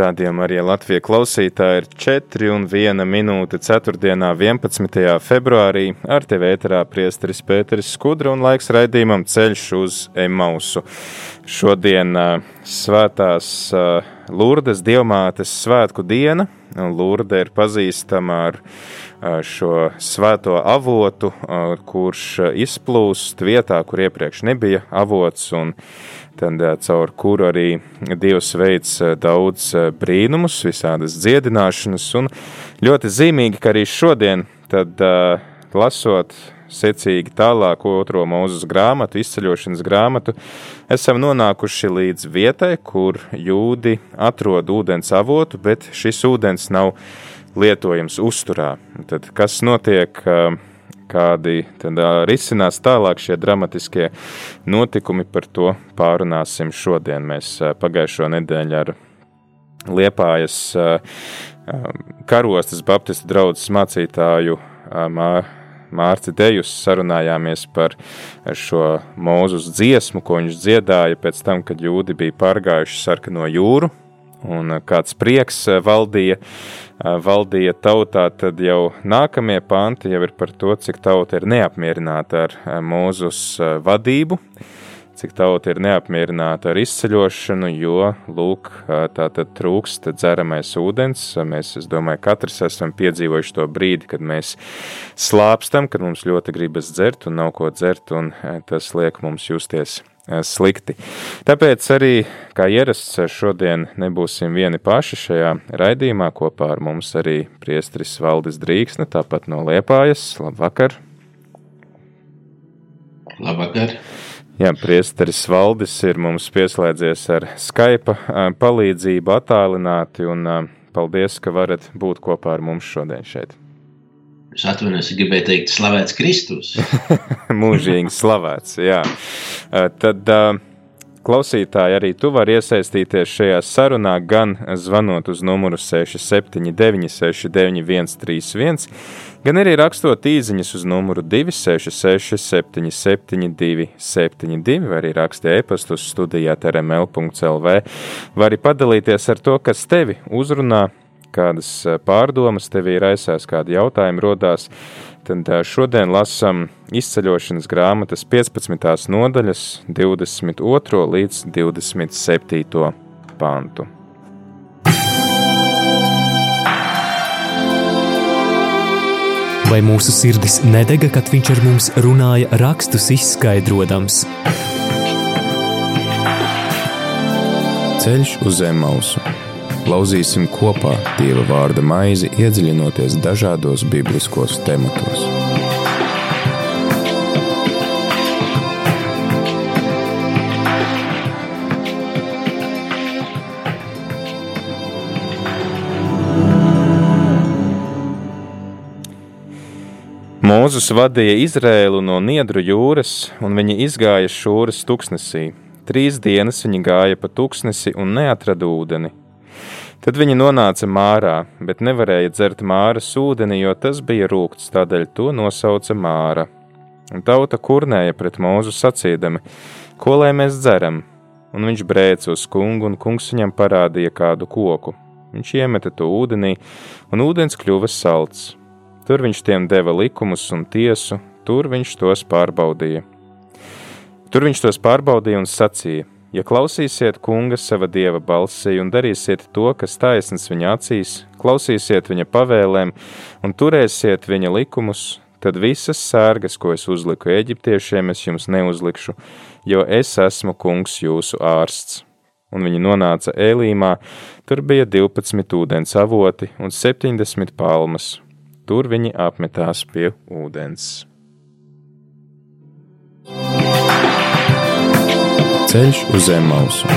Radījumā arī Latvijas klausītāji ir 4 un 1 minūte 4. 11. februārī ar tevi ēterā priesteris Pēteris Skudra un laiks raidījumam ceļš uz Emausu. Šodien svētās Lurdes dievmātes svētku diena, Lurde ir pazīstama ar šo svēto avotu, kurš izplūst vietā, kur iepriekš nebija avots, un tad caur kuru arī Dievs veids daudz brīnumus, visādas dziedināšanas, un ļoti zīmīgi, ka arī šodien, tad lasot secīgi tālāk otro mūzes grāmatu, izceļošanas grāmatu, esam nonākuši līdz vietai, kur jūdi atrod ūdens avotu, bet šis ūdens nav lietojams uzturā. Tad, kas notiek, kādi tad risinās tālāk šie dramatiskie notikumi, par to pārunāsim šodien. Mēs pagājušo nedēļu ar Liepājas karostas baptistu draudzes mācītāju Mārci Dejus sarunājāmies par šo mūzus dziesmu, ko viņš dziedāja pēc tam, kad jūdi bija pārgājuši sarkano jūru, un kāds prieks valdīja valdīja tautā, tad jau nākamie panti jau ir par to, cik tauta ir neapmierināta ar mūzus vadību, cik tauta ir neapmierināta ar izceļošanu, jo, lūk, tā tad trūkst dzeramais ūdens. Mēs, es domāju, katrs esam piedzīvojuši to brīdi, kad mēs slāpstam, kad mums ļoti gribas dzert un nav ko dzert, un tas liek mums justies slikti. Tāpēc arī, kā ierasts, šodien nebūsim vieni paši šajā raidījumā. Kopā ar mums arī priestris Valdis Drīksne, tāpat no Liepājas. Labvakar! Labvakar! Jā, priesteris Valdis ir mums pieslēdzies ar Skype palīdzību attālināti, un paldies, ka varat būt kopā ar mums šodien šeit. Es atvainojos, gribēju teikt, slavēts Kristus. Mūžīgi slavēts, jā. Tad klausītāji arī tu vari iesaistīties šajā sarunā gan zvanot uz numuru 679 691 31, gan arī rakstot īziņas uz numuru 266 772 72, vai arī rakstīt e-pastu uz studijā trml.lv, vai arī padalīties ar to, kas tevi uzrunā kādas pārdomas tev ir aizsās, kādi jautājumi rodās, tad šodien lasam izceļošanas grāmatas 15. nodaļas 22. līdz 27. pantu. Vai mūsu sirdis nedega, kad viņš ar mums runāja, rakstus izskaidrojams? Ceļš uz zemes mausu Lauzīsim kopā Dieva vārda maizi, iedziļinoties dažādos bibliskos tematos. Mūzus vadīja Izrēlu no Niedru jūras, un viņi izgāja šūras tuksnesī. Trīs dienas viņi gāja pa tuksnesi un neatrada ūdeni. Tad viņi nonāca mārā, bet nevarēja dzert māras ūdeni, jo tas bija rūkts, tādēļ to nosauca māra. Un tauta kurnēja pret mūzu sacīdami, ko lai mēs dzeram, un viņš brēca uz kungu, un kungs viņam parādīja kādu koku. Viņš iemeta to ūdenī, un ūdens kļuva salds. Tur viņš tiem deva likumus un tiesu, tur viņš tos pārbaudīja. Tur viņš tos pārbaudīja un sacīja: Ja klausīsiet kunga sava dieva balsī un darīsiet to, kas taisns viņa acīs, klausīsiet viņa pavēlēm un turēsiet viņa likumus, tad visas sērgas, ko es uzliku eģiptiešiem, es jums neuzlikšu, jo es esmu kungs jūsu ārsts. Un viņi nonāca Ēlīmā, tur bija 12 ūdens avoti un 70 palmas. Tur viņi apmetās pie ūdens. Ceļš uz zem mausu.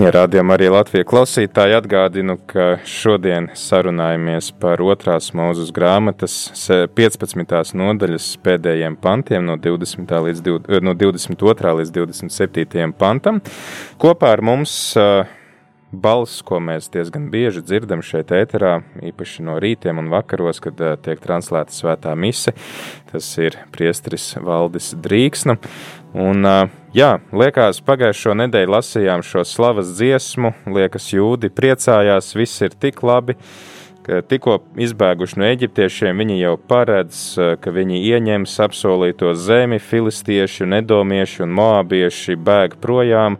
Ja rādījām arī Latvijas klausītāji atgādinu, ka šodien sarunājamies par otrās mūzes grāmatas 15. nodaļas pēdējiem pantiem no, 20. līdz, no 22. līdz 27. pantam. Kopā ar mums balss, ko mēs diezgan bieži dzirdam šeit ēterā, īpaši no rītiem un vakaros, kad tiek translēta svētā mise. Tas ir priestris Valdis Drīksna. Un, jā, liekas, pagājušo nedēļu lasījām šo slavas dziesmu, liekas, jūdi priecājās, viss ir tik labi, tikko izbēguši no eģiptiešiem, viņi jau paredz, ka viņi ieņems apsolīto zemi, filistieši, nedomieši un moabieši bēg projām,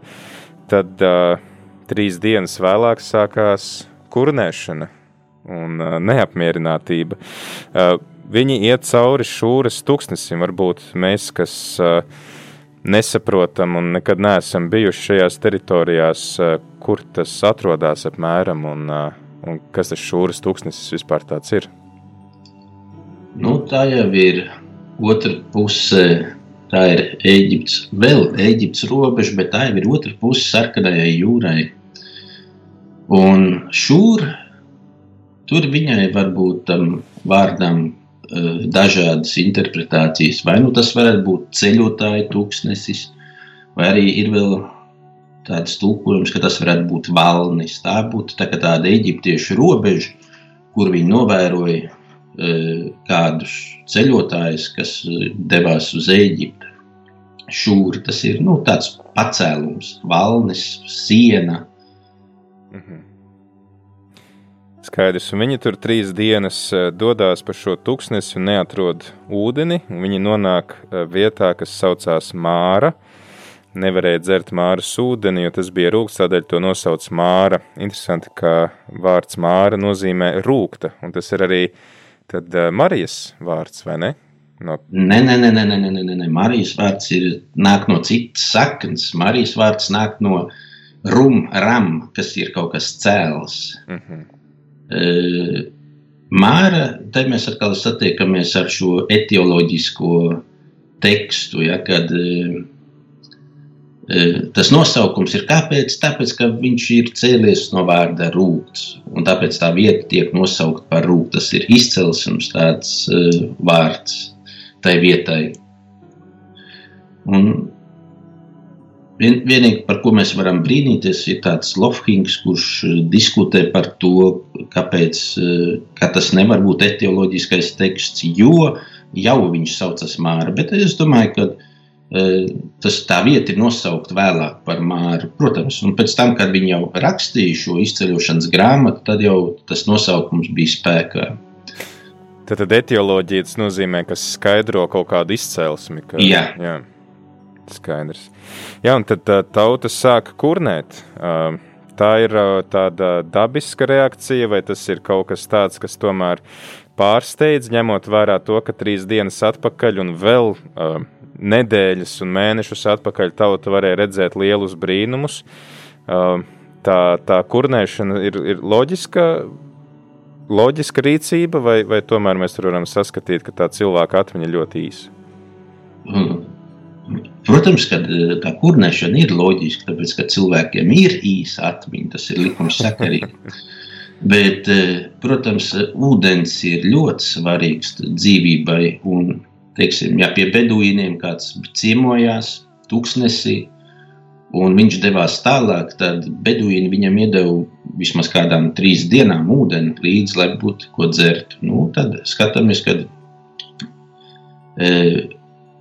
tad uh, trīs dienas vēlāk sākās kurnēšana un uh, neapmierinātība. Uh, viņi iet cauri šūras tūkstnesim, varbūt mēs, kas uh, nesaprotam un nekad neesam bijuši šajās teritorijās, kur tas atrodas apmēram un, un kas tas šūras tūkstnesis vispār tāds ir. Nu, tā jau ir otra puse. Tā ir Eģiptes, vēl Eģiptes robeža, bet tā jau ir otra puse sarkanajai jūrai. Un šūr, tur viņai varbūt tam vārdam Eh, dažādas interpretācijas. Vai nu tas varētu būt ceļotāju tūkstnesis, vai arī ir vēl tāds tulkojums, ka tas varētu būt valnis. Tā būtu tā tāda eģiptiešu robeža, kur viņi novēroja eh, kādus ceļotājus, kas eh, devās uz Eģiptu. Šūri tas ir nu, tāds pacēlums, valnis, siena. -hmm. Skaidrs, un viņi tur trīs dienas eh, dodas pa šo tūkstnesi un neatrod ūdeni. Viņi nonāk eh, vietā, kas saucās Māra. Nevarēja dzert māras ūdeni, jo tas bija rūkts, tādēļ to nosauc māra. Interesanti, ka vārds māra nozīmē rūkta, un tas ir arī tad eh, Marijas vārds, vai ne? No... Nē, nē, nē, nē, nē, nē, nē. Marijas vārds ir, nāk no citas saknes. Marijas vārds nāk no rum, ram, kas ir kaut kas cēls. Mm -hmm. Māra, te mēs atkal satiekamies ar šo etioloģisko tekstu, ja, kad tas nosaukums ir kāpēc? Tāpēc, ka viņš ir cēlies no vārda rūkts, un tāpēc tā vieta tiek nosaukt par rūktu. Tas ir izcelsmes tāds vārds tai vietai. Un Vien, vienīgi par ko mēs varam brīnīties, ir tāds Lofhings, kurš eh, diskutē par to, kāpēc kā eh, tas nevar būt etioloģiskais teksts, jo jau viņš saucas Māra. Bet es domāju, ka eh, tas tā vieta ir nosaukta vēlāk par Māru. Protams, un pēc tam, kad viņi jau rakstīja šo izceļošanas grāmatu, tad jau tas nosaukums bija spēkā. Tad, etioloģija tas nozīmē, kas skaidro kaut kādu izcelsmi. Ka, jā. jā. Skaidrs. Jā, un tad tauta sāka kurnēt. Tā ir tāda dabiska reakcija, vai tas ir kaut kas tāds, kas tomēr pārsteidz, ņemot vērā to, ka trīs dienas atpakaļ un vēl uh, nedēļas un mēnešus atpakaļ tauta varēja redzēt lielus brīnumus. Uh, tā, tā kurnēšana ir, ir loģiska, loģiska rīcība, vai, vai tomēr mēs varam saskatīt, ka tā cilvēka atmiņa ļoti īsa? Mm. Protams, ka eh, tā kurnēšana ir loģiska, tāpēc ka cilvēkiem ir īsa atmiņa, tas ir likums sakarīgi. Bet, eh, protams, ūdens ir ļoti svarīgs dzīvībai. Un, teiksim, ja pie beduīniem kāds ciemojās tūkstnesī, un viņš devās tālāk, tad beduīni viņam iedeva vismaz kādām trīs dienām ūdeni līdzi, lai būtu ko dzert. Nu, tad skatāmies, kad e,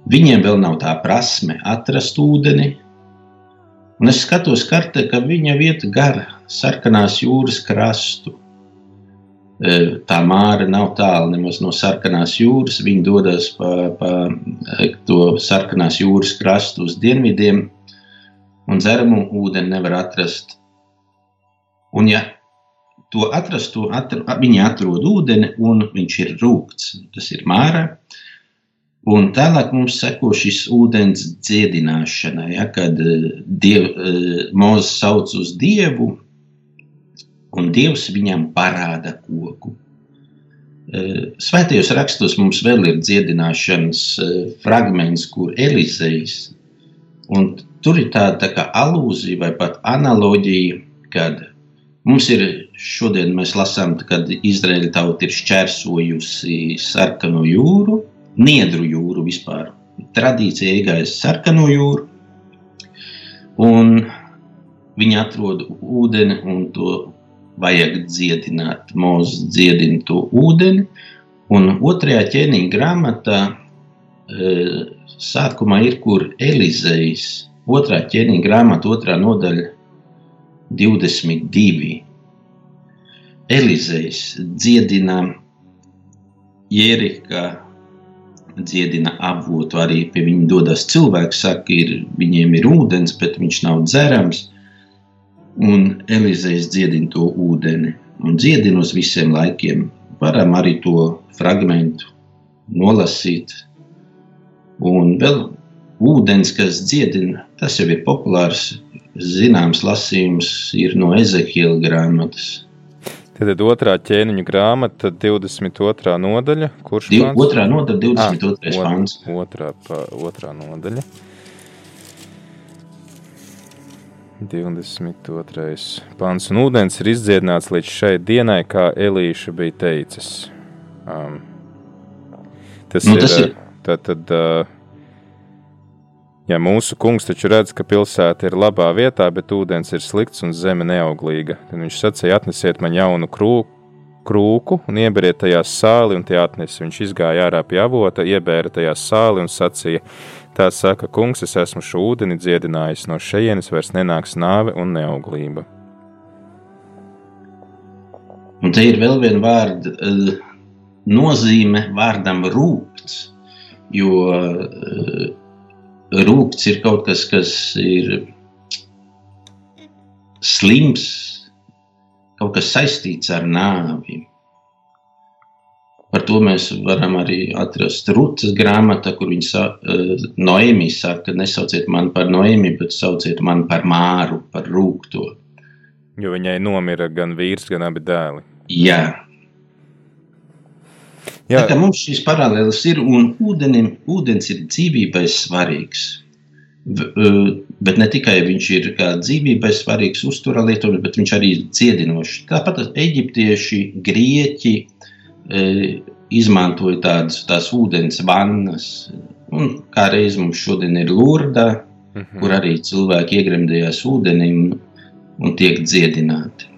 Viņiem vēl nav tā prasme atrast ūdeni. Un es skatos kartē, ka viņa vieta gar sarkanās jūras krastu. E, tā māra nav tālu nemaz no sarkanās jūras. Viņi dodas pa, pa e, to sarkanās jūras krastu uz dienvidiem, un dzeramu ūdeni nevar atrast. Un, ja to atrastu, atr, viņi atrod ūdeni, un viņš ir rūkts. Tas ir mārā. Un tālāk mums seko šis ūdens dziedināšana, ja, kad eh, diev, eh, Mozus sauc uz Dievu, un Dievs viņam parāda koku. Svētajos rakstos mums vēl ir dziedināšanas fragments, kur Elizejs, un tur ir tāda tā kā alūzija vai pat analoģija, kad mums ir šodien mēs lasām, kad Izraēla tauta ir šķērsojusi sarkano jūru, niedru jūru vispār. Tradīcija iegājas sarkano jūru, un viņi atrod ūdeni un to vajag dziedināt. Mūzis dziedina to ūdeni, un otrajā ķēniņa grāmatā e, sākumā ir, kur Elizejs, otrā ķēniņa grāmata, otrā nodaļa, 22. Elizejs dziedina Jērika, dziedina avotu, arī pie viņa dodas cilvēks, saka, ir, viņiem ir ūdens, bet viņš nav dzerams un Elīzijas dziedina to ūdeni un dziedina uz visiem laikiem. Varam arī to fragment nolasīt. Un vēl ūdens, kas dziedina, tas jau ir populārs, zināms lasījums, ir no Ezekiela grāmatas. Tad otrā ķēniņa grāmata, 22. nodaļa. Kurš pāns? Otrā nodaļa, 22. Ah, pāns. Otrā, otrā nodaļa. 22. pāns un ūdens ir izdziedināts līdz šai dienai, kā Elīša bija teicis. Um, tas, nu, ir, tas ir. Tad, tad, uh, ja mūsu kungs taču redz, ka pilsēta ir labā vietā, bet ūdens ir slikts un zeme neauglīga, tad viņš sacīja: atnesiet man jaunu krūku krūku un ieberiet tajā sāli, un tie atnesa. Viņš izgāja ārā pie avota, iebēra tajā sāli un sacīja: Tā saka, kungs, es esmu šo ūdeni dziedinājis, no šejienes vairs nenāks nāve un neauglība. Un te ir vēl viena vārda uh, nozīme vārdam rūpts, jo rūpts ir kaut kas, kas ir slims, kaut kas saistīts ar nāvi. Par to mēs varam arī atrast Rūtas grāmatā, kur viņa sa, uh, Noēmija saka, nesauciet mani par Noēmiju, bet sauciet mani par Māru, par Rūkto. Jo viņai nomira gan vīrs, gan abi dēli. Jā. Jā. Tā mums šīs paralēlas ir, un ūdenim, ūdens ir dzīvībai svarīgs. Uh, bet ne tikai viņš ir dzīvībai svarīgs uzturā lietojums, bet viņš arī ir dziedinošs. Tāpat eģiptieši, grieķi, E, izmantoja tādas tās ūdens vannas. Un kā reiz mums šodien ir Lurda, mm -hmm. kur arī cilvēki iegremdējās ūdenī un tiek dziedināti.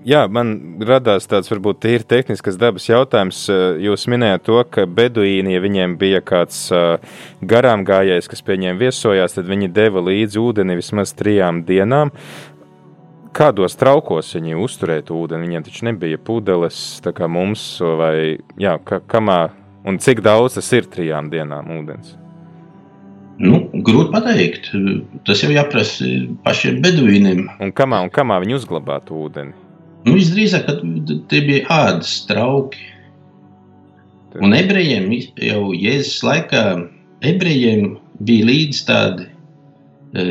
Jā, man radās tāds varbūt tīri tehnisks dabas jautājums. Jūs minējāt to, ka beduīni, ja viņiem bija kāds garām gājējs, kas pie viņiem viesojās, tad viņi deva līdzi ūdeni vismaz trijām dienām kādos traukos viņi uzturēja ūdeni. Viņiem taču nebija pudeles, tā kā mums, vai jā, ka, kamā, un cik daudz tas ir trijām dienām ūdens. Nu, grūti pateikt. Tas jau jāprasa pašiem beduīniem. Un kamā, un kamā viņi uzglabātu ūdeni? Nu, visdrīzāk, ka tie bija ādas trauki. Un ebrejiem jau Jēzus laikā ebrejiem bija līdz tādi e,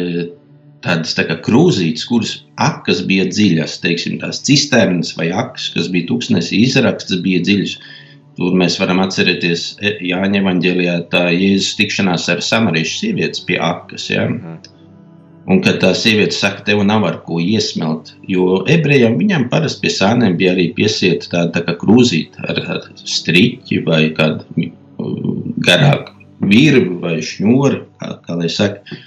tādas tā krūzītes, kuras akas bija dziļas, teiksim, tās cisternas vai akas, kas bija tūkstnesī izrakstas, bija dziļas. Tur mēs varam atcerēties e, Jāņa evanģēlijā tā Jēzus tikšanās ar samariešu sievietes pie akas. Ja? Mhm. Un kad tā sieviete saka, tev nav ar ko iesmelt, jo ebrejiem viņam parasti pie sāniem bija arī piesieta tāda tā kā krūzīte ar, ar striķi vai kādu garāku virvi vai šņori, kā, kā lai saka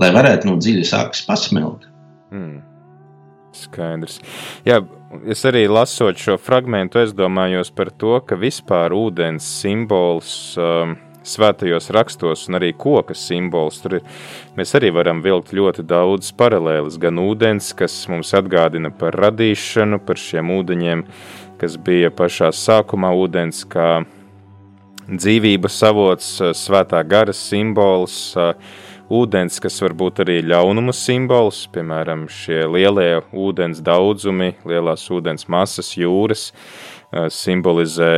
lai varētu no dziļas akas pasmelt. Mm. Skaidrs. Jā, es arī lasot šo fragment, aizdomājos par to, ka vispār ūdens simbols um, svētajos rakstos un arī koka simbols. Tur ir, mēs arī varam vilkt ļoti daudz paralēlis. Gan ūdens, kas mums atgādina par radīšanu, par šiem ūdeņiem, kas bija pašā sākumā ūdens, kā dzīvības avots, svētā gara simbols. Ūdens, kas var būt arī ļaunuma simbols, piemēram, šie lielie ūdens daudzumi, lielās ūdens masas, jūras, simbolizē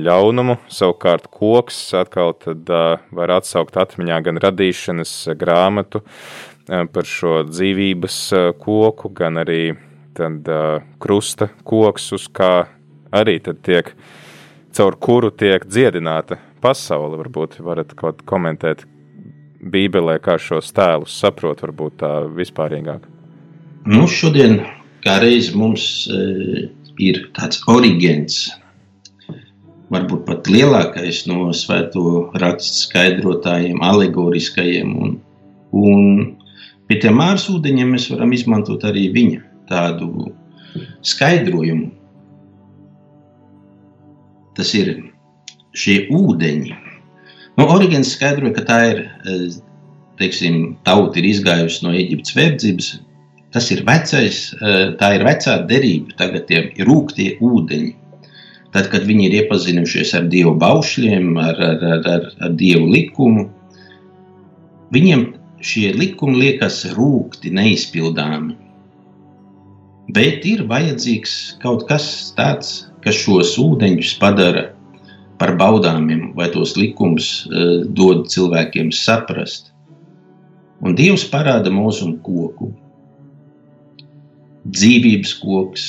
ļaunumu. Savukārt koks atkal tad var atsaukt atmiņā gan radīšanas grāmatu par šo dzīvības koku, gan arī tad krusta koks, uz kā arī tad tiek, caur kuru tiek dziedināta pasaule. Varbūt varat kaut komentēt Bībelē, kā šos tēlus saprot, varbūt tā vispārīgāk. Nu, šodien kā reiz mums e, ir tāds oriģents, varbūt pat lielākais no svēto rakstu skaidrotājiem, alegoriskajiem. Un, un pie tiem māras ūdeņiem mēs varam izmantot arī viņa tādu skaidrojumu. Tas ir šie ūdeņi. Nu, Origins skaidroja, ka tā ir, e, teiksim, tauta ir izgājusi no Eģiptes verdzības. Tas ir vecais, e, tā ir vecā derība, tagad tie rūktie ūdeņi. Tad, kad viņi ir iepazinušies ar Dievu baušļiem, ar, ar, ar, ar, ar Dievu likumu, viņiem šie likumi liekas rūkti, neizpildāmi. Bet ir vajadzīgs kaut kas tāds, kas šos ūdeņus padara par baudāmiem, vai tos likumus uh, dod cilvēkiem saprast. Un Dievs parāda mūzumu koku. Dzīvības koks,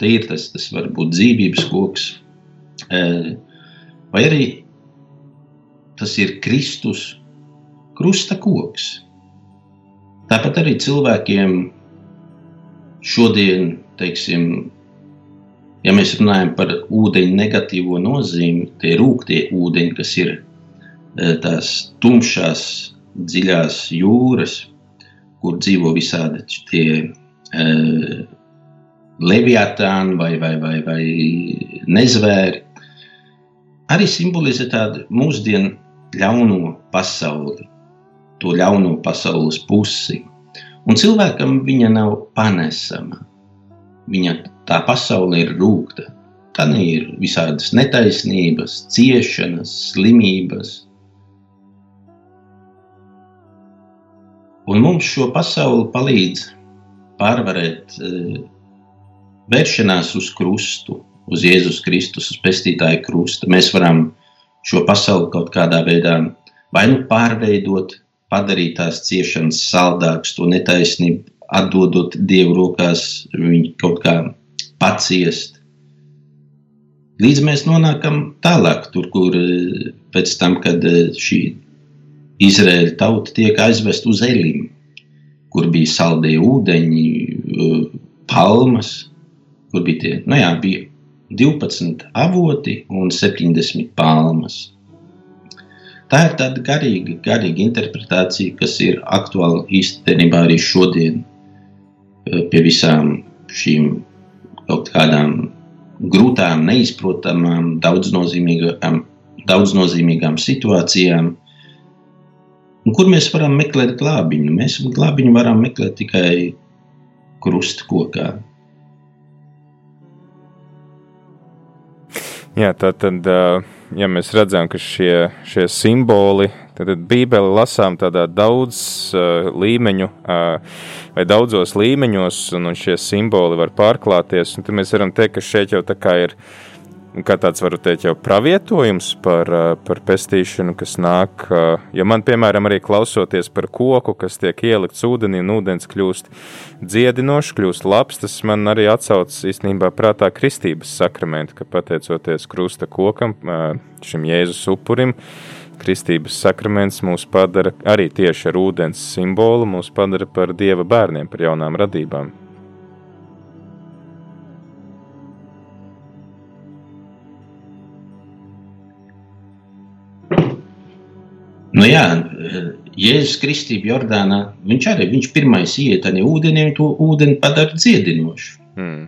tā ir tas, tas var būt dzīvības koks, uh, vai arī tas ir Kristus krusta koks. Tāpat arī cilvēkiem šodien, teiksim, ja mēs runājam par ūdeņu negatīvo nozīmi, tie rūktie ūdeņi, kas ir e, tās tumšās, dziļās jūras, kur dzīvo visādi tie uh, leviatāni vai, vai, vai, vai nezvēri, arī simbolizē tādu mūsdienu ļauno pasauli, to ļauno pasaules pusi. Un cilvēkam viņa nav panesama. Viņa tā pasaule ir rūkta. Tā ir visādas netaisnības, ciešanas, slimības. Un mums šo pasauli palīdz pārvarēt e, vēršanās uz krustu, uz Jēzus Kristus, uz pestītāja krusta. Mēs varam šo pasauli kaut kādā veidā vai nu pārveidot, padarīt tās ciešanas saldākas, to netaisnību, atdodot Dievu rokās, viņu kaut kā paciest. Līdz mēs nonākam tālāk, tur, kur eh, pēc tam, kad eh, šī Izraēla tauta tiek aizvest uz Elim, kur bija saldie ūdeņi, eh, palmas, kur bija tie, nu jā, bija 12 avoti un 70 palmas. Tā ir tāda garīga, garīga interpretācija, kas ir aktuāla īstenībā arī šodien eh, pie visām šīm kaut kādām grūtām, neizprotamām, daudznozīmīgām, daudznozīmīgām situācijām. Un kur mēs varam meklēt glābiņu? Mēs glābiņu varam meklēt tikai krustkokā. Jā, tā tad. Ja mēs redzam, ka šie, šie simboli, tad Bībeli lasām tādā daudz līmeņu vai daudzos līmeņos, un, un šie simboli var pārklāties, un tad mēs varam teikt, ka šeit jau tā kā ir uh, kā tāds, varu teikt, jau pravietojums par, par pestīšanu, kas nāk. Ja man, piemēram, arī klausoties par koku, kas tiek ielikts ūdenī, un ūdens kļūst dziedinošs, kļūst labs, tas man arī atsaucas īstenībā prātā kristības sakramentu, ka pateicoties krusta kokam, šim Jēzus upurim, kristības sakraments mūs padara arī tieši ar ūdens simbolu, mūs padara par dieva bērniem, par jaunām radībām. Nu jā, Jēzus Kristība Jordānā, viņš arī viņš pirmais iet arī ūdenī un to ūdeni padara dziedinošu. Hmm.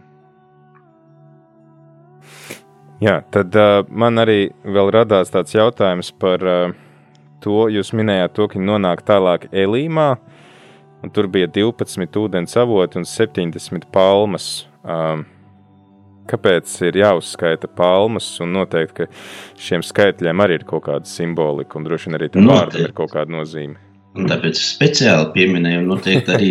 Jā, tad uh, man arī vēl radās tāds jautājums par uh, to, jūs minējāt to, ka viņi nonāk tālāk Elīmā, un tur bija 12 ūdens avoti un 70 palmas. Um, uh, kāpēc ir jāuzskaita palmas, un noteikti, ka šiem skaitļiem arī ir kaut kāda simbolika, un droši vien arī tam vārdam ir kaut kāda nozīme. Un tāpēc speciāli pieminēju noteikti arī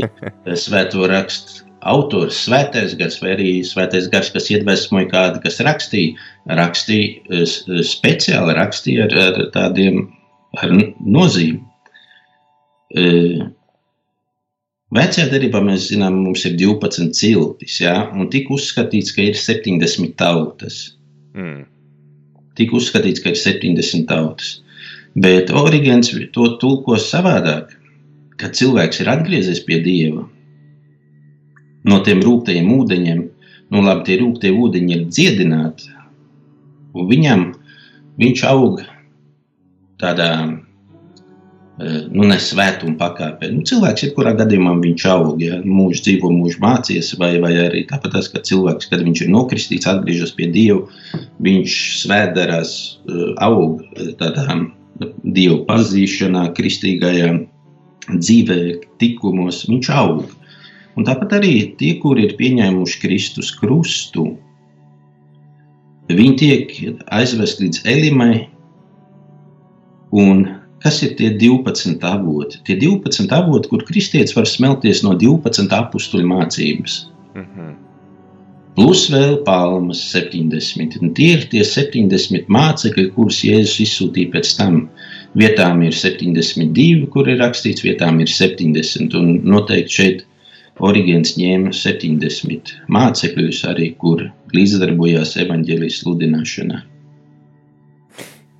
svēto rakstu autors, svētais gars, vai arī svētais gars, kas iedvesmoja kādu, kas rakstīja, rakstīja speciāli rakstīja ar, ar tādiem ar nozīmi. Vecajā darbā mēs zinām, mums ir 12 ciltis, ja? un tika uzskatīts, ka ir 70 tautas. Mm. Tika uzskatīts, ka ir 70 tautas. Bet Origins to tulko savādāk, kad cilvēks ir atgriezies pie Dieva. No tiem rūktajiem ūdeņiem, nu labi, tie rūktie ūdeņi ir dziedināti, un viņam viņš aug tādā Eh, nu, ne svētuma pakāpē. Nu, cilvēks, jebkurā gadījumā, viņš aug, ja mūžs dzīvo, mūžs mācīs, vai, vai arī tāpat tas, ka cilvēks, kad viņš ir nokristīts, atgriežas pie Dieva, viņš svētdarās, eh, aug eh, tādā Dieva pazīšanā, kristīgajā dzīvē, tikumos, viņš aug. Un tāpat arī tie, kuri ir pieņēmuši Kristus krustu, viņi tiek aizvest līdz Elimai un Kas ir tie 12 avoti? Tie 12 avoti, kur kristietis var smelties no 12 apstuļu mācības. Mm -hmm. Plus vēl palmas 70. Un tie ir tie 70 mācekļi, kurus Jēzus izsūtīja pēc tam. Vietām ir 72, kur ir rakstīts, vietām ir 70. Un noteikti šeit Origēns ņēma 70 mācekļus, arī kur līdzdarbojās evaņģēlijas sludināšanā.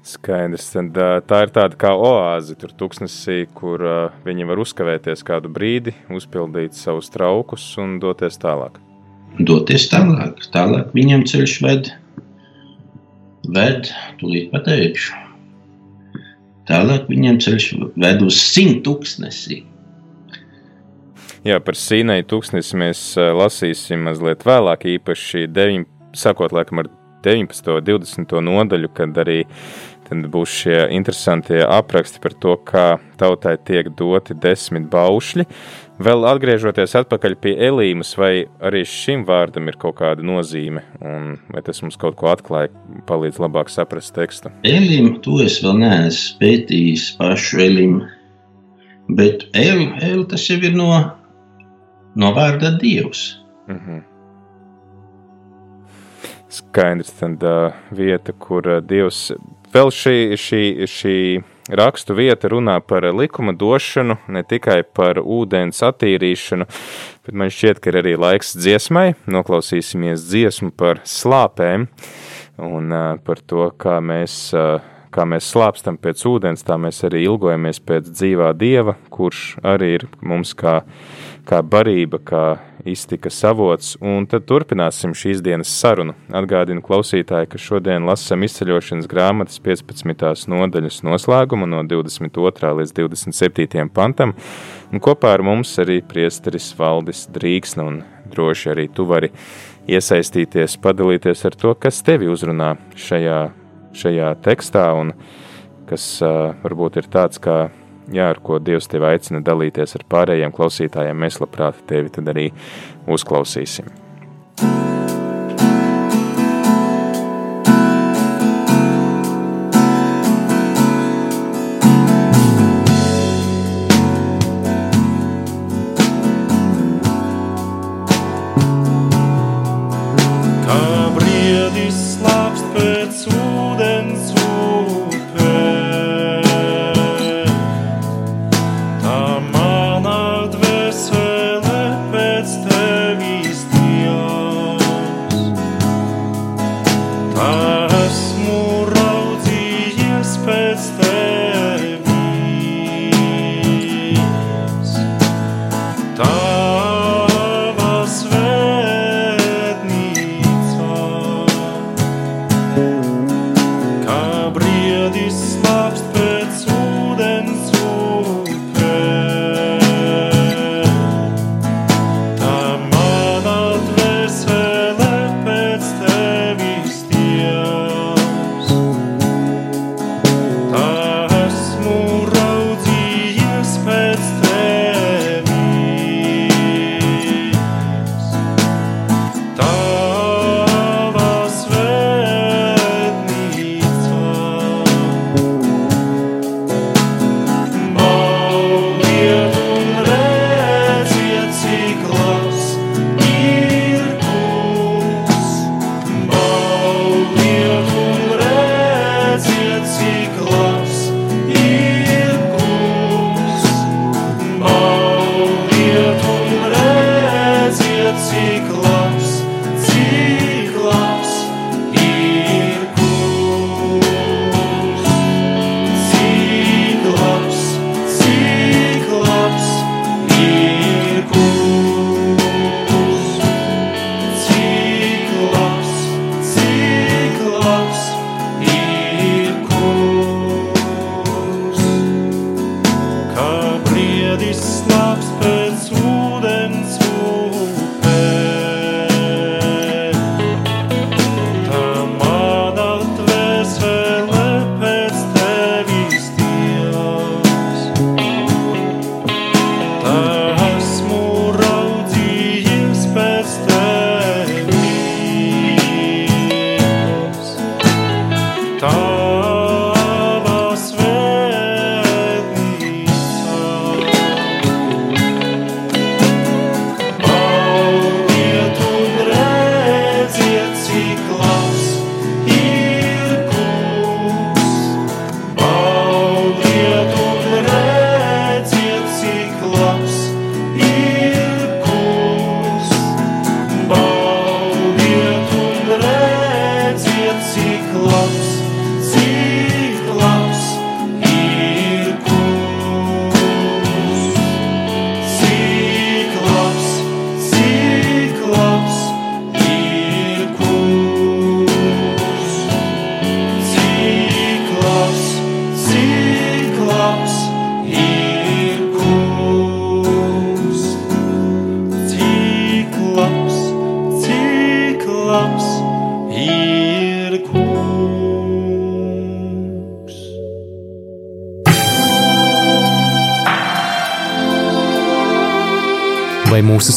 Skaidrs. Tad, tā ir tāda kā oāze, tur tuksnesī, kur viņi var uzkavēties kādu brīdi, uzpildīt savus traukus un doties tālāk. Doties tālāk, tālāk viņam ceļš ved, ved, tūlīt pateikšu. Tālāk viņam ceļš ved uz simt tūkstnesī. Jā, par Sīnai tūkstnesi mēs lasīsim mazliet vēlāk, īpaši 9, sakot laikam ar 19. un 20. nodaļu, kad arī Tad būs šie interesantie apraksti par to, kā tautai tiek doti desmit baušļi. Vēl atgriežoties pie Elīmas, vai arī šim vārdam ir kaut kāda nozīme, un vai tas mums kaut ko atklāja, palīdz labāk saprast tekstu? Elīma, to es vēl neesmu pētījis pašu Elīmu, bet El, El tas jau ir no, no vārda Dievs. Mm -hmm. Skaidrs, tad uh, vieta, kur uh, Dievs Vēl šī, šī, šī rakstu vieta runā par likuma došanu, ne tikai par ūdens attīrīšanu, bet man šķiet, ka ir arī laiks dziesmai. Noklausīsimies dziesmu par slāpēm un par to, kā mēs, kā mēs slāpstam pēc ūdens, tā mēs arī ilgojamies pēc dzīvā dieva, kurš arī ir mums kā, kā barība, kā iztika savots, un tad turpināsim šīs dienas sarunu. Atgādinu klausītāji, ka šodien lasam izceļošanas grāmatas 15. nodaļas noslēgumu no 22. līdz 27. pantam, un kopā ar mums arī priesteris Valdis Drīksna, un droši arī tu vari iesaistīties, padalīties ar to, kas tevi uzrunā šajā, šajā tekstā, un kas uh, varbūt ir tāds kā jā, ar ko Dievs tevi aicina dalīties ar pārējiem klausītājiem, mēs labprāt tevi tad arī uzklausīsim.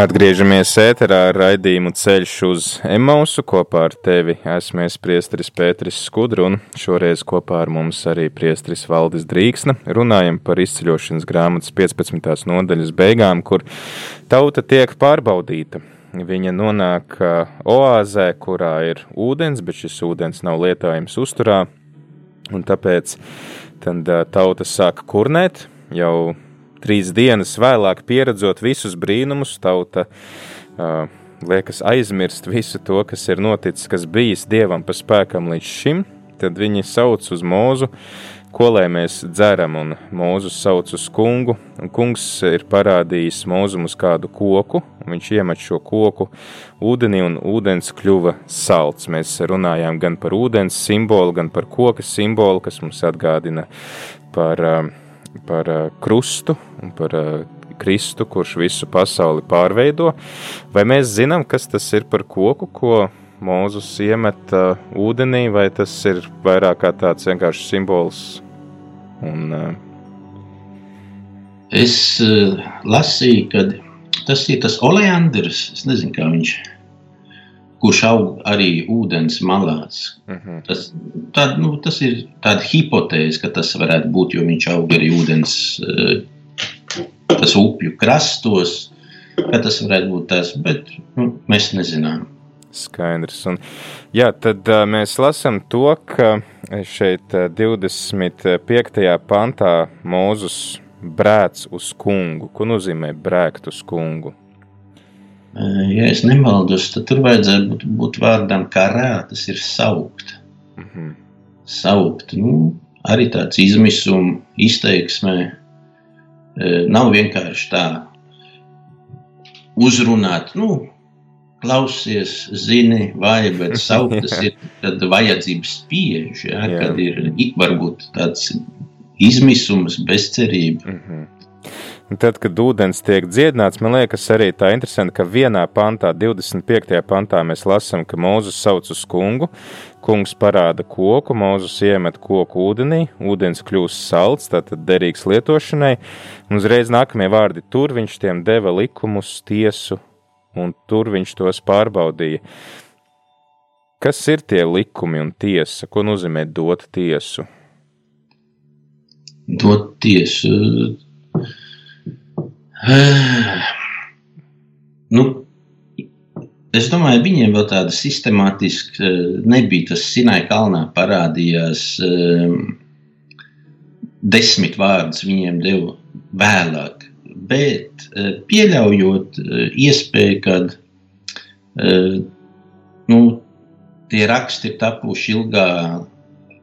Atgriežamies ēterā ar raidījumu ceļš uz Emausu. Kopā ar tevi esmu es priestris Pēteris Skudru un šoreiz kopā ar mums arī priestris Valdis Drīksna. Runājam par izceļošanas grāmatas 15. nodaļas beigām, kur tauta tiek pārbaudīta. Viņa nonāk oāzē, kurā ir ūdens, bet šis ūdens nav lietojams uzturā, un tāpēc tad tauta sāka kurnēt jau Trīs dienas vēlāk, pieredzot visus brīnumus, tauta uh, liekas aizmirst visu to, kas ir noticis, kas bijis dievam pa spēkam līdz šim. Tad viņi sauc uz mūzu, ko lai mēs dzeram, un mūzus sauc uz kungu. Un kungs ir parādījis mūzum uz kādu koku, un viņš iemet šo koku ūdenī, un ūdens kļuva salds. Mēs runājām gan par ūdens simbolu, gan par koka simbolu, kas mums atgādina par uh, par uh, krustu un par uh, Kristu, kurš visu pasauli pārveido. Vai mēs zinām, kas tas ir par koku, ko Mūzus iemet uh, ūdenī, vai tas ir vairāk kā tāds vienkārši simbols? Un, uh... Es uh, lasīju, ka tas ir tas oleandrs, es nezinu, kā viņš ir kurš aug arī ūdens malās. Uh mhm. -huh. tas, tā, nu, tas ir tāds hipotēze, ka tas varētu būt, jo viņš aug arī ūdens, eh, tas upju krastos, ka tas varētu būt tas, bet nu, mēs nezinām. Skaidrs. Un, jā, tad uh, mēs lasām to, ka šeit uh, 25. pantā Mūzus brēc uz kungu. Ko nozīmē brēkt uz kungu? Ja es nemaldos, tad tur vajadzētu būt, būt vārdam karā, tas ir saukt. Mm -hmm. Saukt, nu, arī tāds izmisuma izteiksmē nav vienkārši tā uzrunāt, nu, klausies, zini, vai, bet saukt tas ir tad vajadzības spiež, ja, kad ir varbūt tāds izmisums, bezcerība. Mm -hmm. Tad, kad ūdens tiek dziedināts, man liekas, arī tā interesanti, ka vienā pantā, 25. pantā, mēs lasām, ka Mūzus sauc uz kungu, kungs parāda koku, Mūzus iemet koku ūdenī, ūdens kļūst salds, tātad derīgs lietošanai, un uzreiz nākamie vārdi tur viņš tiem deva likumus, tiesu, un tur viņš tos pārbaudīja. Kas ir tie likumi un tiesa? Ko nozīmē dot tiesu? Dot tiesu nu, es domāju, viņiem vēl tāda sistemātiska eh, nebija. Tas Sinai kalnā parādījās um, desmit vārdus, viņiem deva vēlāk. Bet uh, pieļaujot iespēju, ka nu, tie raksti ir tapuši ilgā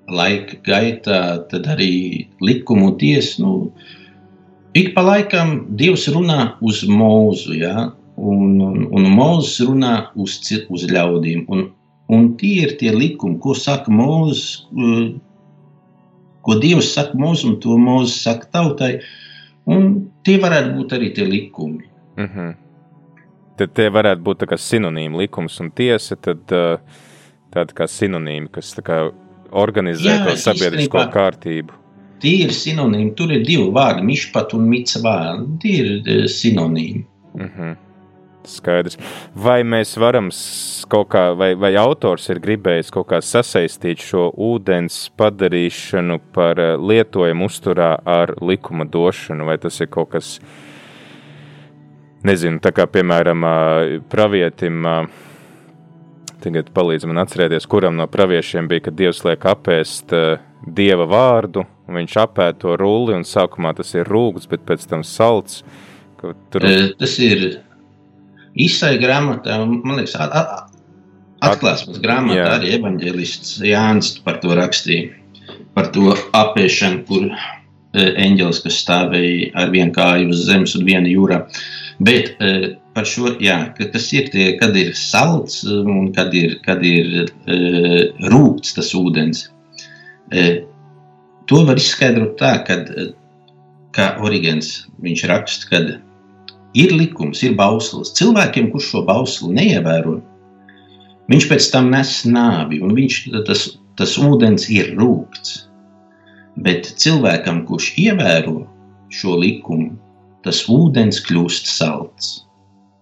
laika gaitā, tad arī likumu tiesa. Nu, Ik pa laikam Dievs runā uz mūzu, ja? un, un, un mūzis runā uz, uz ļaudīm. Un, un tie ir tie likumi, ko saka mūzis, ko Dievs saka mūzim, un to mūzis saka tautai. Un tie varētu būt arī tie likumi. Mm -hmm. Tad tie varētu būt sinonīmi likums un tiesa, tad tāda kā sinonīmi, kas kā organizē Jā, to sabiedrisko īstenībā, kārtību. Tie ir sinonīmi. Tur ir divi vārdi, mišpat un micvā. Tie ir e, sinonīmi. Mm -hmm. Skaidrs. Vai mēs varam kaut kā, vai, vai autors ir gribējis kaut kā sasaistīt šo ūdens padarīšanu par e, lietojumu uzturā ar likuma došanu, vai tas ir kaut kas, nezinu, tā kā piemēram pravietim, tagad palīdz man atcerēties, kuram no praviešiem bija, ka Dievs liek apēst Dieva vārdu, Viņš apēda to rulli, un sākumā tas ir rūkts, bet pēc tam salds. Tur... Tas ir izsai grāmatā, man liekas, atklāsmes grāmatā Jā. arī evaņģēlists Jānis par to rakstīja. Par to apēšanu, kur eņģelis, kas stāvēja ar vienu kāju uz zemes un vienu jūrā. Bet uh, par šo, jā, kas ir tie, kad ir salds un kad ir, kad ir rūkts tas ūdens, to var izskaidrot tā, kad, kā Origins viņš raksta, kad ir likums, ir bauslis. Cilvēkiem, kurš šo bausli neievēro, viņš pēc tam nes nāvi, un viņš, tas, tas ūdens ir rūkts. Bet cilvēkam, kurš ievēro šo likumu, tas ūdens kļūst salds.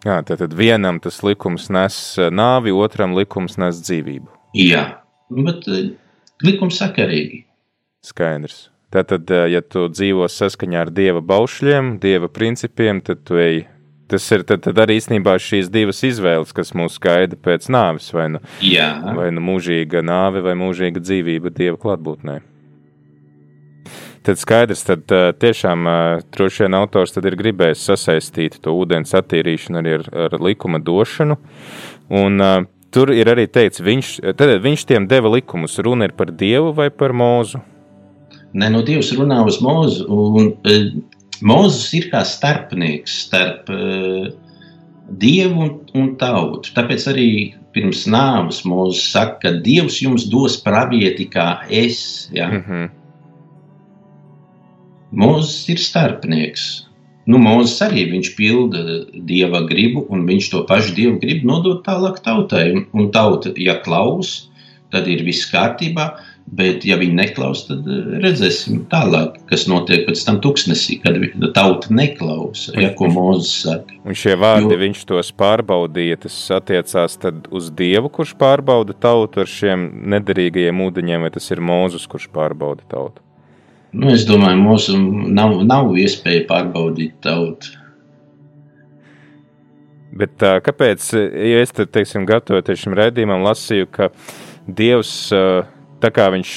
Jā, tad, tad vienam tas likums nes nāvi, otram likums nes dzīvību. Jā, bet uh, likums sakarīgi. Skaidrs. Tātad, ja tu dzīvo saskaņā ar dieva baušļiem, dieva principiem, tad tu ej. Tas ir tad, tad arī īstenībā šīs divas izvēles, kas mūs gaida pēc nāves, vai nu, Jā. vai nu mūžīga nāve, vai mūžīga dzīvība dieva klātbūtnē. Tad skaidrs, tad tiešām droši vien autors ir gribējis sasaistīt to ūdens attīrīšanu arī ar, ar likuma došanu. Un, tur ir arī teikts, viņš, tad viņš tiem deva likumus. Runa ir par dievu vai par mūzu? Nē, no Dievs runā uz mūzu. Un, uh, Mūzis ir kā starpnieks starp uh, dievu un, un tautu. Tāpēc arī pirms nāves mūzis saka, ka Dievs jums dos pravieti kā es. Ja? Mm -hmm. Mūzis ir starpnieks. Nu, Mūzis arī viņš pilda dieva gribu, un viņš to pašu dievu gribu nodot tālāk tautai. Un, un tauta, ja klaus, tad ir viss kārtībā. Bet, ja viņi neklaus, tad eh, redzēsim tālāk, kas notiek pēc tam tūkstnesī, kad tauta neklausa, ja ko Mozus saka. Un šie vārdi jo, viņš tos pārbaudīja, tas attiecās tad uz Dievu, kurš pārbauda tautu ar šiem nederīgajiem ūdeņiem, vai tas ir Mozus, kurš pārbauda tautu? Nu, es domāju, mums nav, nav iespēja pārbaudīt tautu. Bet tā, kāpēc, ja es te, teiksim, gatavoties šim redzījumam, lasīju, ka Dievs, tā kā viņš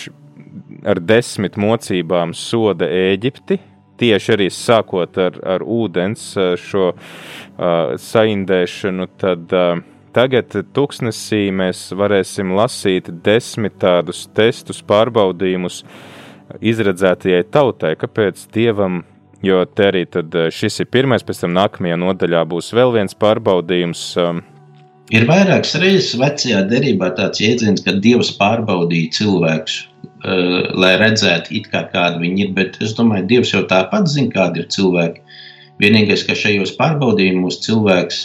ar desmit mocībām soda Ēģipti, tieši arī sākot ar, ar ūdens šo uh, saindēšanu, tad uh, tagad tuksnesī mēs varēsim lasīt desmit tādus testus, pārbaudījumus, uh, izredzētajai tautai, kāpēc dievam, jo te arī šis ir pirmais, pēc tam nākamajā nodaļā būs vēl viens pārbaudījums. Um, ir vairākas reizes vecajā derībā tāds jēdziens, ka Dievs pārbaudīja cilvēkus, uh, lai redzētu, kā kādi viņi ir. Bet es domāju, Dievs jau tāpat zina, kādi ir cilvēki. Vienīgais, ka šajos pārbaudījumos cilvēks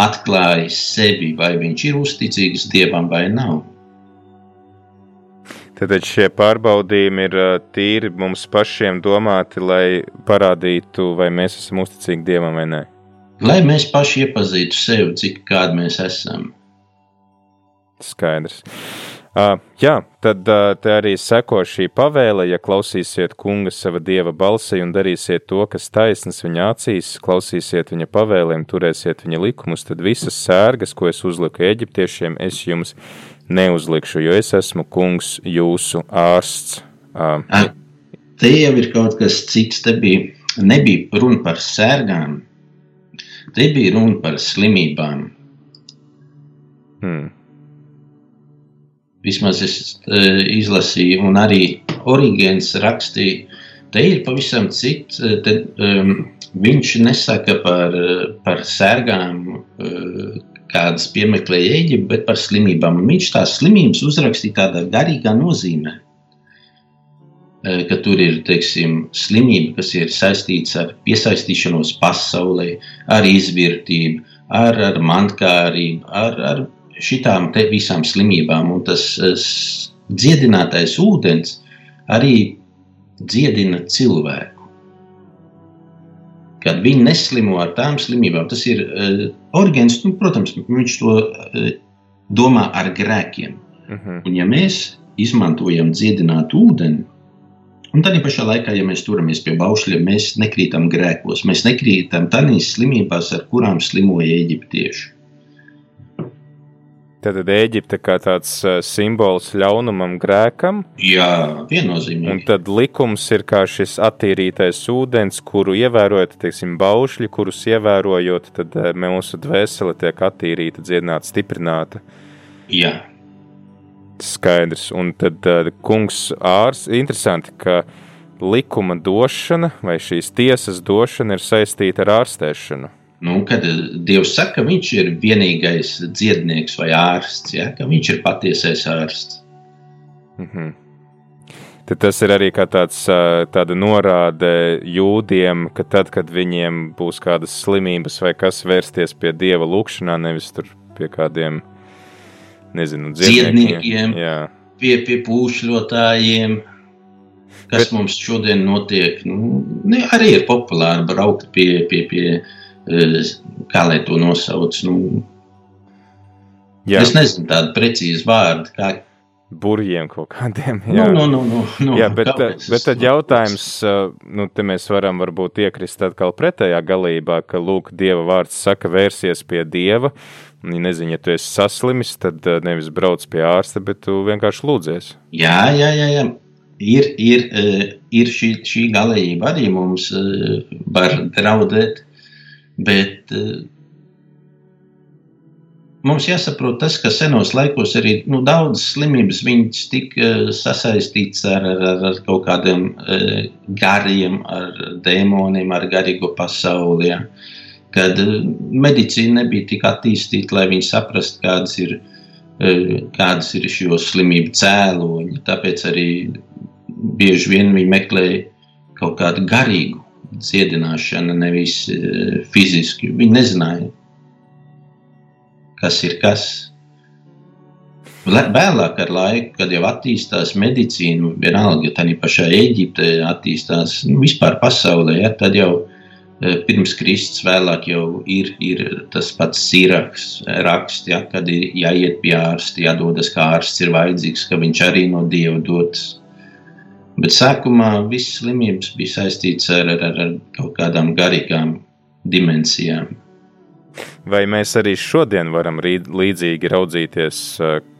atklāja sevi, vai viņš ir uzticīgs Dievam vai nav. Tad šie pārbaudījumi ir tīri mums pašiem domāti, lai parādītu, vai mēs esam uzticīgi Dievam vai nē. Lai mēs paši iepazītu sevi, cik kādi mēs esam. Skaidrs. Uh, jā, tad uh, te arī seko šī pavēle, ja klausīsiet kunga sava dieva balsi un darīsiet to, kas taisnas viņa acīs, klausīsiet viņa pavēlēm, turēsiet viņa likumus, tad visas sērgas, ko es uzliku eģiptiešiem, es jums neuzlikšu, jo es esmu kungs, jūsu ārsts. Uh, Te jau ir kaut kas cits. Te bija, nebija runa par sērgām, te bija runa par slimībām. Hmm. Vismaz es uh, izlasīju, un arī Origēns rakstīja, te ir pavisam cits. Te, um, viņš nesaka par, par sērgām, uh, kādas piemeklēja Eģipte, bet par slimībām. Viņš tās slimības uzrakstīja tādā garīgā nozīmē, e, ka tur ir teiksim, slimība, kas ir saistīta ar piesaistīšanos pasaulē, ar izvērtību, ar, ar mantkārību, ar, ar šitām visām slimībām. Un tas dziedinātais ūdens arī dziedina cilvēku kad viņi neslimo ar tām slimībām. Tas ir uh, orgāns, nu, protams, viņš to uh, domā ar grēkiem. Uh mhm. -huh. Un, ja mēs izmantojam dziedinātu ūdeni, un tādā pašā laikā, ja mēs turamies pie baušļiem, mēs nekrītam grēkos, mēs nekrītam tādās slimībās, ar kurām slimoja eģiptieši. Tad Eģipte kā tāds simbols ļaunumam, grēkam. Jā, viennozīmīgi. Un tad likums ir kā šis attīrītais ūdens, kuru ievērojot, teiksim, baušļi, kurus ievērojot, tad mūsu dvēsele tiek attīrīta, dziedināta, stiprināta. Jā. Skaidrs. Un tad kungs ārs, interesanti, ka likuma došana vai šīs tiesas došana ir saistīta ar ārstēšanu. Nu, kad Dievs saka, ka viņš ir vienīgais dziednieks vai ārsts, ja, ka viņš ir patiesais ārsts. Mm -hmm. Tad tas ir arī tāds, tāda norāde jūdiem, ka tad, kad viņiem būs kādas slimības vai kas vērsties pie Dieva lūkšanā, nevis pie kādiem, nezinu, dziedniekiem, pie, pie pūšļotājiem, kas Bet... mums šodien notiek. Nu, ne, arī ir populāri braukt pie, pie, pie kā lai to nosauc. Nu, Jā. Es nezinu tādu precīzu vārdu. Kā... Burjiem kaut kādiem. Nu, jā, nu, nu, nu, nu, jā bet, kāpēc? bet tad jautājums, nu, te mēs varam varbūt iekrist atkal pretējā galībā, ka, lūk, Dieva vārds saka vērsies pie Dieva, nezinu, ja tu esi saslimis, tad nevis brauc pie ārsta, bet tu vienkārši lūdzies. Jā, jā, jā, jā. Ir, ir, ir šī, šī galējība arī mums var draudēt, Bet mums jāsaprot tas, ka senos laikos arī nu, daudzas slimības tika sasaistītas ar, ar, ar kaut kādiem uh, gariem, ar dēmoniem, ar garīgo pasauli. Ja. Kad uh, medicīna nebija tik attīstīta, lai viņi saprastu, kādas ir, kādas ir šo slimību cēloņi. Tāpēc arī bieži vien viņi meklēja kaut kādu garīgu dziedināšana, nevis fiziski. Viņi nezināja, kas ir kas. Vēlāk, ar laiku, kad jau attīstās medicīna, vienalga, tā pašā Eģiptē attīstās, nu, vispār pasaulē, ja, tad jau uh, pirms Kristus vēlāk jau ir, ir tas pats sīraks raksts, ja, kad ir jāiet pie ārsta, jādodas, kā ārsts ir vajadzīgs, ka viņš arī no Dieva dotas Bet sākumā visas slimības bija saistītas ar, ar, ar kaut kādām garīgām dimensijām. Vai mēs arī šodien varam līdzīgi raudzīties,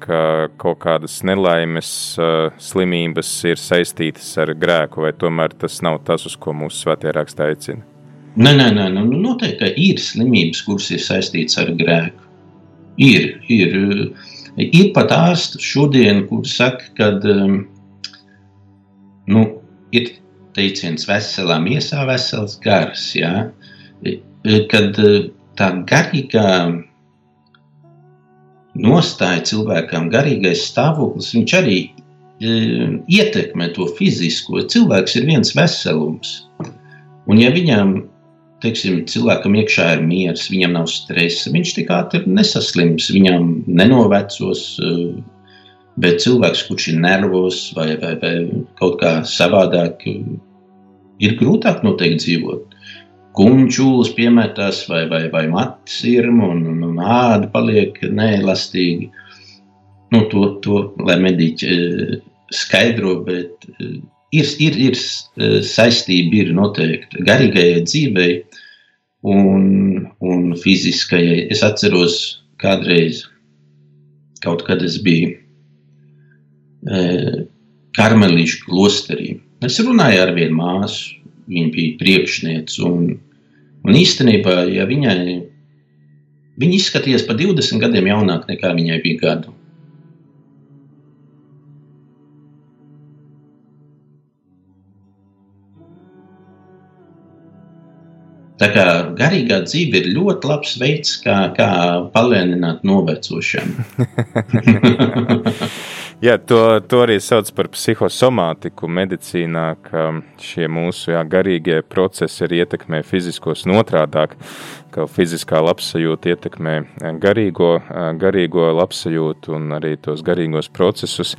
ka kaut kādas nelaimes, slimības ir saistītas ar grēku, vai tomēr tas nav tas, uz ko mūsu svētie raksta aicina? Nē, nē, nē, nu, noteikti, ka ir slimības, kuras ir saistītas ar grēku. Ir, ir, ir pat ārsti šodien, kur saka, ka nu, ir teiciens veselā miesā, vesels gars. Ja? Kad tā garīgā nostāja cilvēkam, garīgais stāvoklis, viņš arī e, ietekmē to fizisko. Cilvēks ir viens veselums. Un ja viņam, teiksim, cilvēkam iekšā ir miers, viņam nav stresa, viņš tik ātri nesaslims, viņam nenovecos, e, Bet cilvēks, kurš ir nervos vai, vai, vai kaut kā savādāk, ir grūtāk noteikti dzīvot. Kumčūlis piemetās vai, vai, vai matis irma un, un, un āda paliek neelastīgi. Nu, to, to, lai mediķi eh, skaidro, bet eh, ir, ir, ir eh, saistība ir noteikti garīgajai dzīvei un, un fiziskajai. Es atceros kādreiz, kaut kad es biju karmelīšu klosterī. Es runāju ar vienu māsu, viņa bija priekšniece. Un, un īstenībā, ja viņai viņa izskatījās par 20 gadiem jaunāk nekā viņai bija gadu. Tā kā garīgā dzīve ir ļoti labs veids, kā, kā palēnināt novecošanu. Jā, to, to arī sauc par psihosomātiku medicīnā, ka šie mūsu jā, garīgie procesi arī ietekmē fiziskos notrādāk, ka fiziskā labsajūta ietekmē garīgo, garīgo labsajūtu un arī tos garīgos procesus.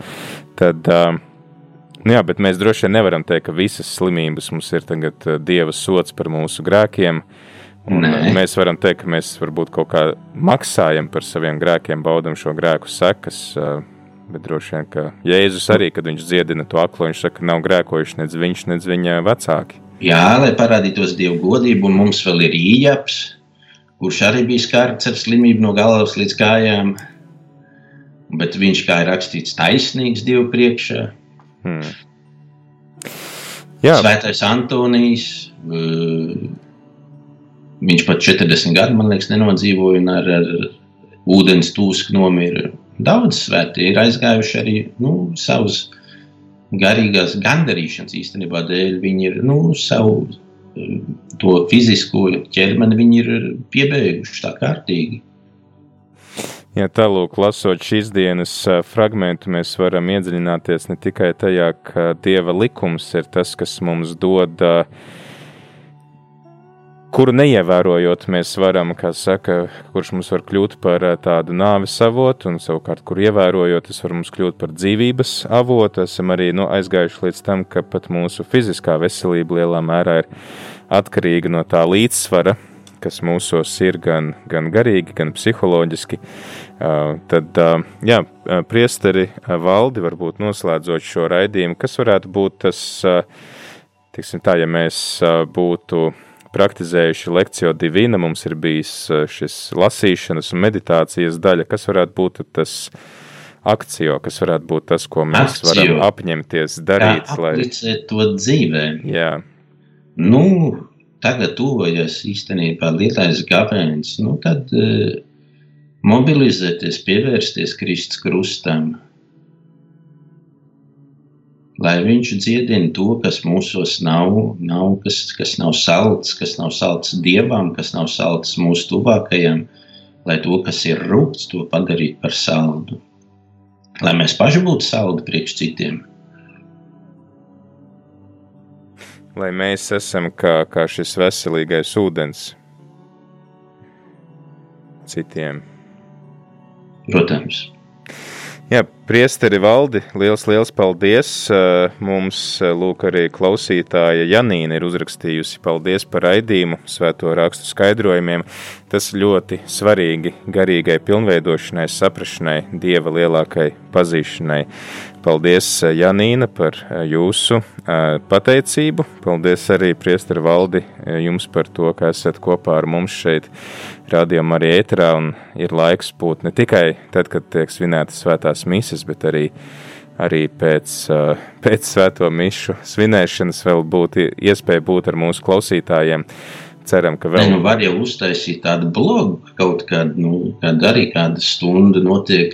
Tad, nu jā, bet mēs droši vien nevaram teikt, ka visas slimības mums ir tagad Dieva sots par mūsu grēkiem. Un Nē. mēs varam teikt, ka mēs varbūt kaut kā maksājam par saviem grēkiem, baudam šo grēku sekas, Bet droši vien, ka Jēzus arī, kad viņš dziedina to aklo, viņš saka, nav grēkojuši nec viņš, nec viņa vecāki. Jā, lai parādītos Dievu godību, un mums vēl ir īņķis, kurš arī bija skarts ar slimību no galvas līdz kājām. Bet viņš, kā ir rakstīts, taisnīgs Dievu priekšā. Hmm. Jā. Svētais Antonijs. Uh, viņš pat 40 gadu, man liekas, nenodzīvoja un ar, ar ūdens tūsku nomira. Daudz svētie ir aizgājuši arī nu, savus garīgās gandarīšanas īstenībā dēļ. Viņi ir nu, savu eh, to fizisko ķermeni viņi ir piebeiguši tā kārtīgi. Ja tālūk, lasot šīs dienas fragmentu, mēs varam iedziļināties ne tikai tajā, ka Dieva likums ir tas, kas mums dod, kuru neievērojot, mēs varam, kā saka, kurš mums var kļūt par tādu nāves avotu, un savukārt, kur ievērojot, tas var mums kļūt par dzīvības avotu. Esam arī nu, aizgājuši līdz tam, ka pat mūsu fiziskā veselība lielā mērā ir atkarīga no tā līdzsvara, kas mūsos ir gan, gan garīgi, gan psiholoģiski. Tad, jā, priesteri valdi varbūt noslēdzot šo raidījumu, kas varētu būt tas, tiksim tā, ja mēs būtu praktizējuši lekciju divīna, mums ir bijis šis lasīšanas un meditācijas daļa, kas varētu būt tas akcijo, kas varētu būt tas, ko mēs akcijo. varam apņemties darīt. Jā, lai... to dzīvē. Jā. Nu, tagad tuvojas īstenībā lielais gavēns, nu tad uh, mobilizēties, pievērsties Kristus krustam, lai viņš dziedina to, kas mūsos nav, nav kas, kas nav salds, kas nav salds dievam, kas nav salds mūsu tuvākajam, lai to, kas ir rūkts, to padarītu par saldu. Lai mēs paši būtu saldi priekš citiem. Lai mēs esam kā, kā šis veselīgais ūdens citiem. Protams. Jā, priesteri valdi, liels, liels paldies. Mums, lūk, arī klausītāja Janīna ir uzrakstījusi paldies par raidījumu, svēto rakstu skaidrojumiem. Tas ļoti svarīgi garīgai pilnveidošanai, saprašanai, Dieva lielākai pazīšanai. Paldies, Janīna, par jūsu pateicību. Paldies arī, priesteri valdi, jums par to, ka esat kopā ar mums šeit rādījumā arī ēterā un ir laiks būt ne tikai tad, kad tiek svinētas svētās mises, bet arī, arī pēc, pēc svēto mišu svinēšanas vēl būt iespēja būt ar mūsu klausītājiem. Ceram, ka vēl. Ne, nu var jau uztaisīt tādu blogu, kaut kādu, nu, kad arī kāda stunda notiek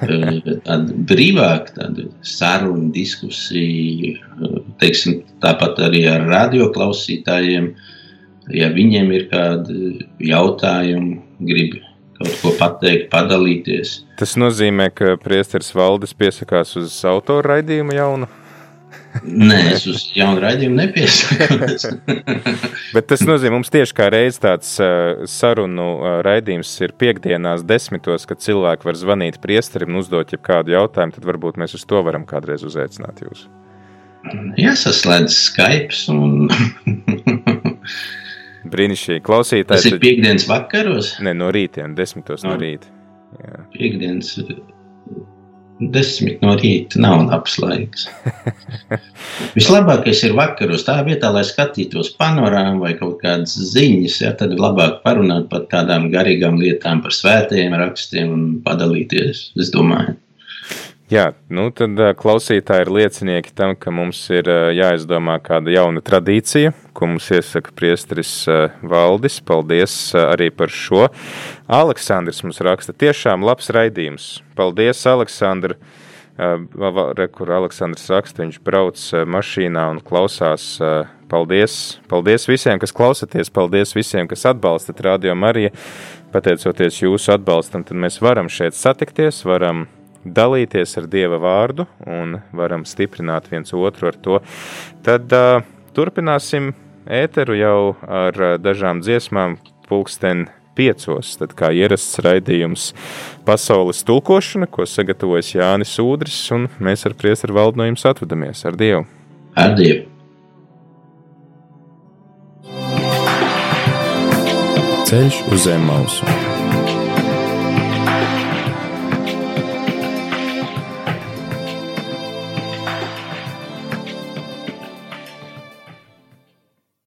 tāda brīvāka tāda saruna, diskusija, teiksim, tāpat arī ar radioklausītājiem. klausītājiem ja viņiem ir kādi jautājumi, grib kaut ko pateikt, padalīties. Tas nozīmē, ka priesteris Valdis piesakās uz autoru raidījumu jaunu? Nē, es uz jaunu raidījumu nepiesakos. Bet tas nozīmē, mums tieši kā reiz tāds uh, sarunu uh, raidījums ir piekdienās desmitos, kad cilvēki var zvanīt priesterim un uzdot jebkādu jautājumu, tad varbūt mēs uz to varam kādreiz uzaicināt jūs. Jāsaslēdz Skype un Brīnišķīgi klausītāji. Tas ir piekdienas vakaros? Nē, no rīta, desmitos no, no rīta. Jā. Piekdienas desmit no rīta nav labs laiks. Vislabākais ir vakaros, tā vietā, lai skatītos panorāmu vai kaut kādas ziņas, ja, tad ir labāk parunāt par tādām garīgām lietām, par svētajiem rakstiem un padalīties, es domāju. Jā, nu tad klausītāji ir liecinieki tam, ka mums ir jāizdomā kāda jauna tradīcija, ko mums iesaka priesteris Valdis. Paldies arī par šo. Aleksandrs mums raksta tiešām labs raidījums. Paldies, Aleksandr! Re, kur Aleksandrs raksta, viņš brauc mašīnā un klausās. Paldies! Paldies visiem, kas klausaties! Paldies visiem, kas atbalstat Radio Mariju! Pateicoties jūsu atbalstam, tad mēs varam šeit satikties, varam dalīties ar Dieva vārdu un varam stiprināt viens otru ar to. Tad uh, turpināsim ēteru jau ar uh, dažām dziesmām pulksten piecos, tad kā ierasts raidījums pasaules tulkošana, ko sagatavojas Jānis Udris, un mēs ar priesteru valdu no jums atvadamies ar Dievu. Ar Dievu! Ceļš uz zem mausu.